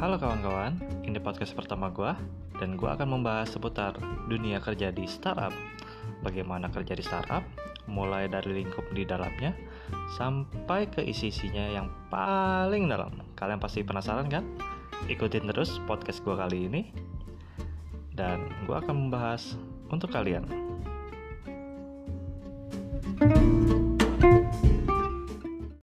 Halo kawan-kawan, ini podcast pertama gue dan gue akan membahas seputar dunia kerja di startup. Bagaimana kerja di startup, mulai dari lingkup di dalamnya sampai ke isi-isinya yang paling dalam. Kalian pasti penasaran kan? Ikutin terus podcast gue kali ini dan gue akan membahas untuk kalian.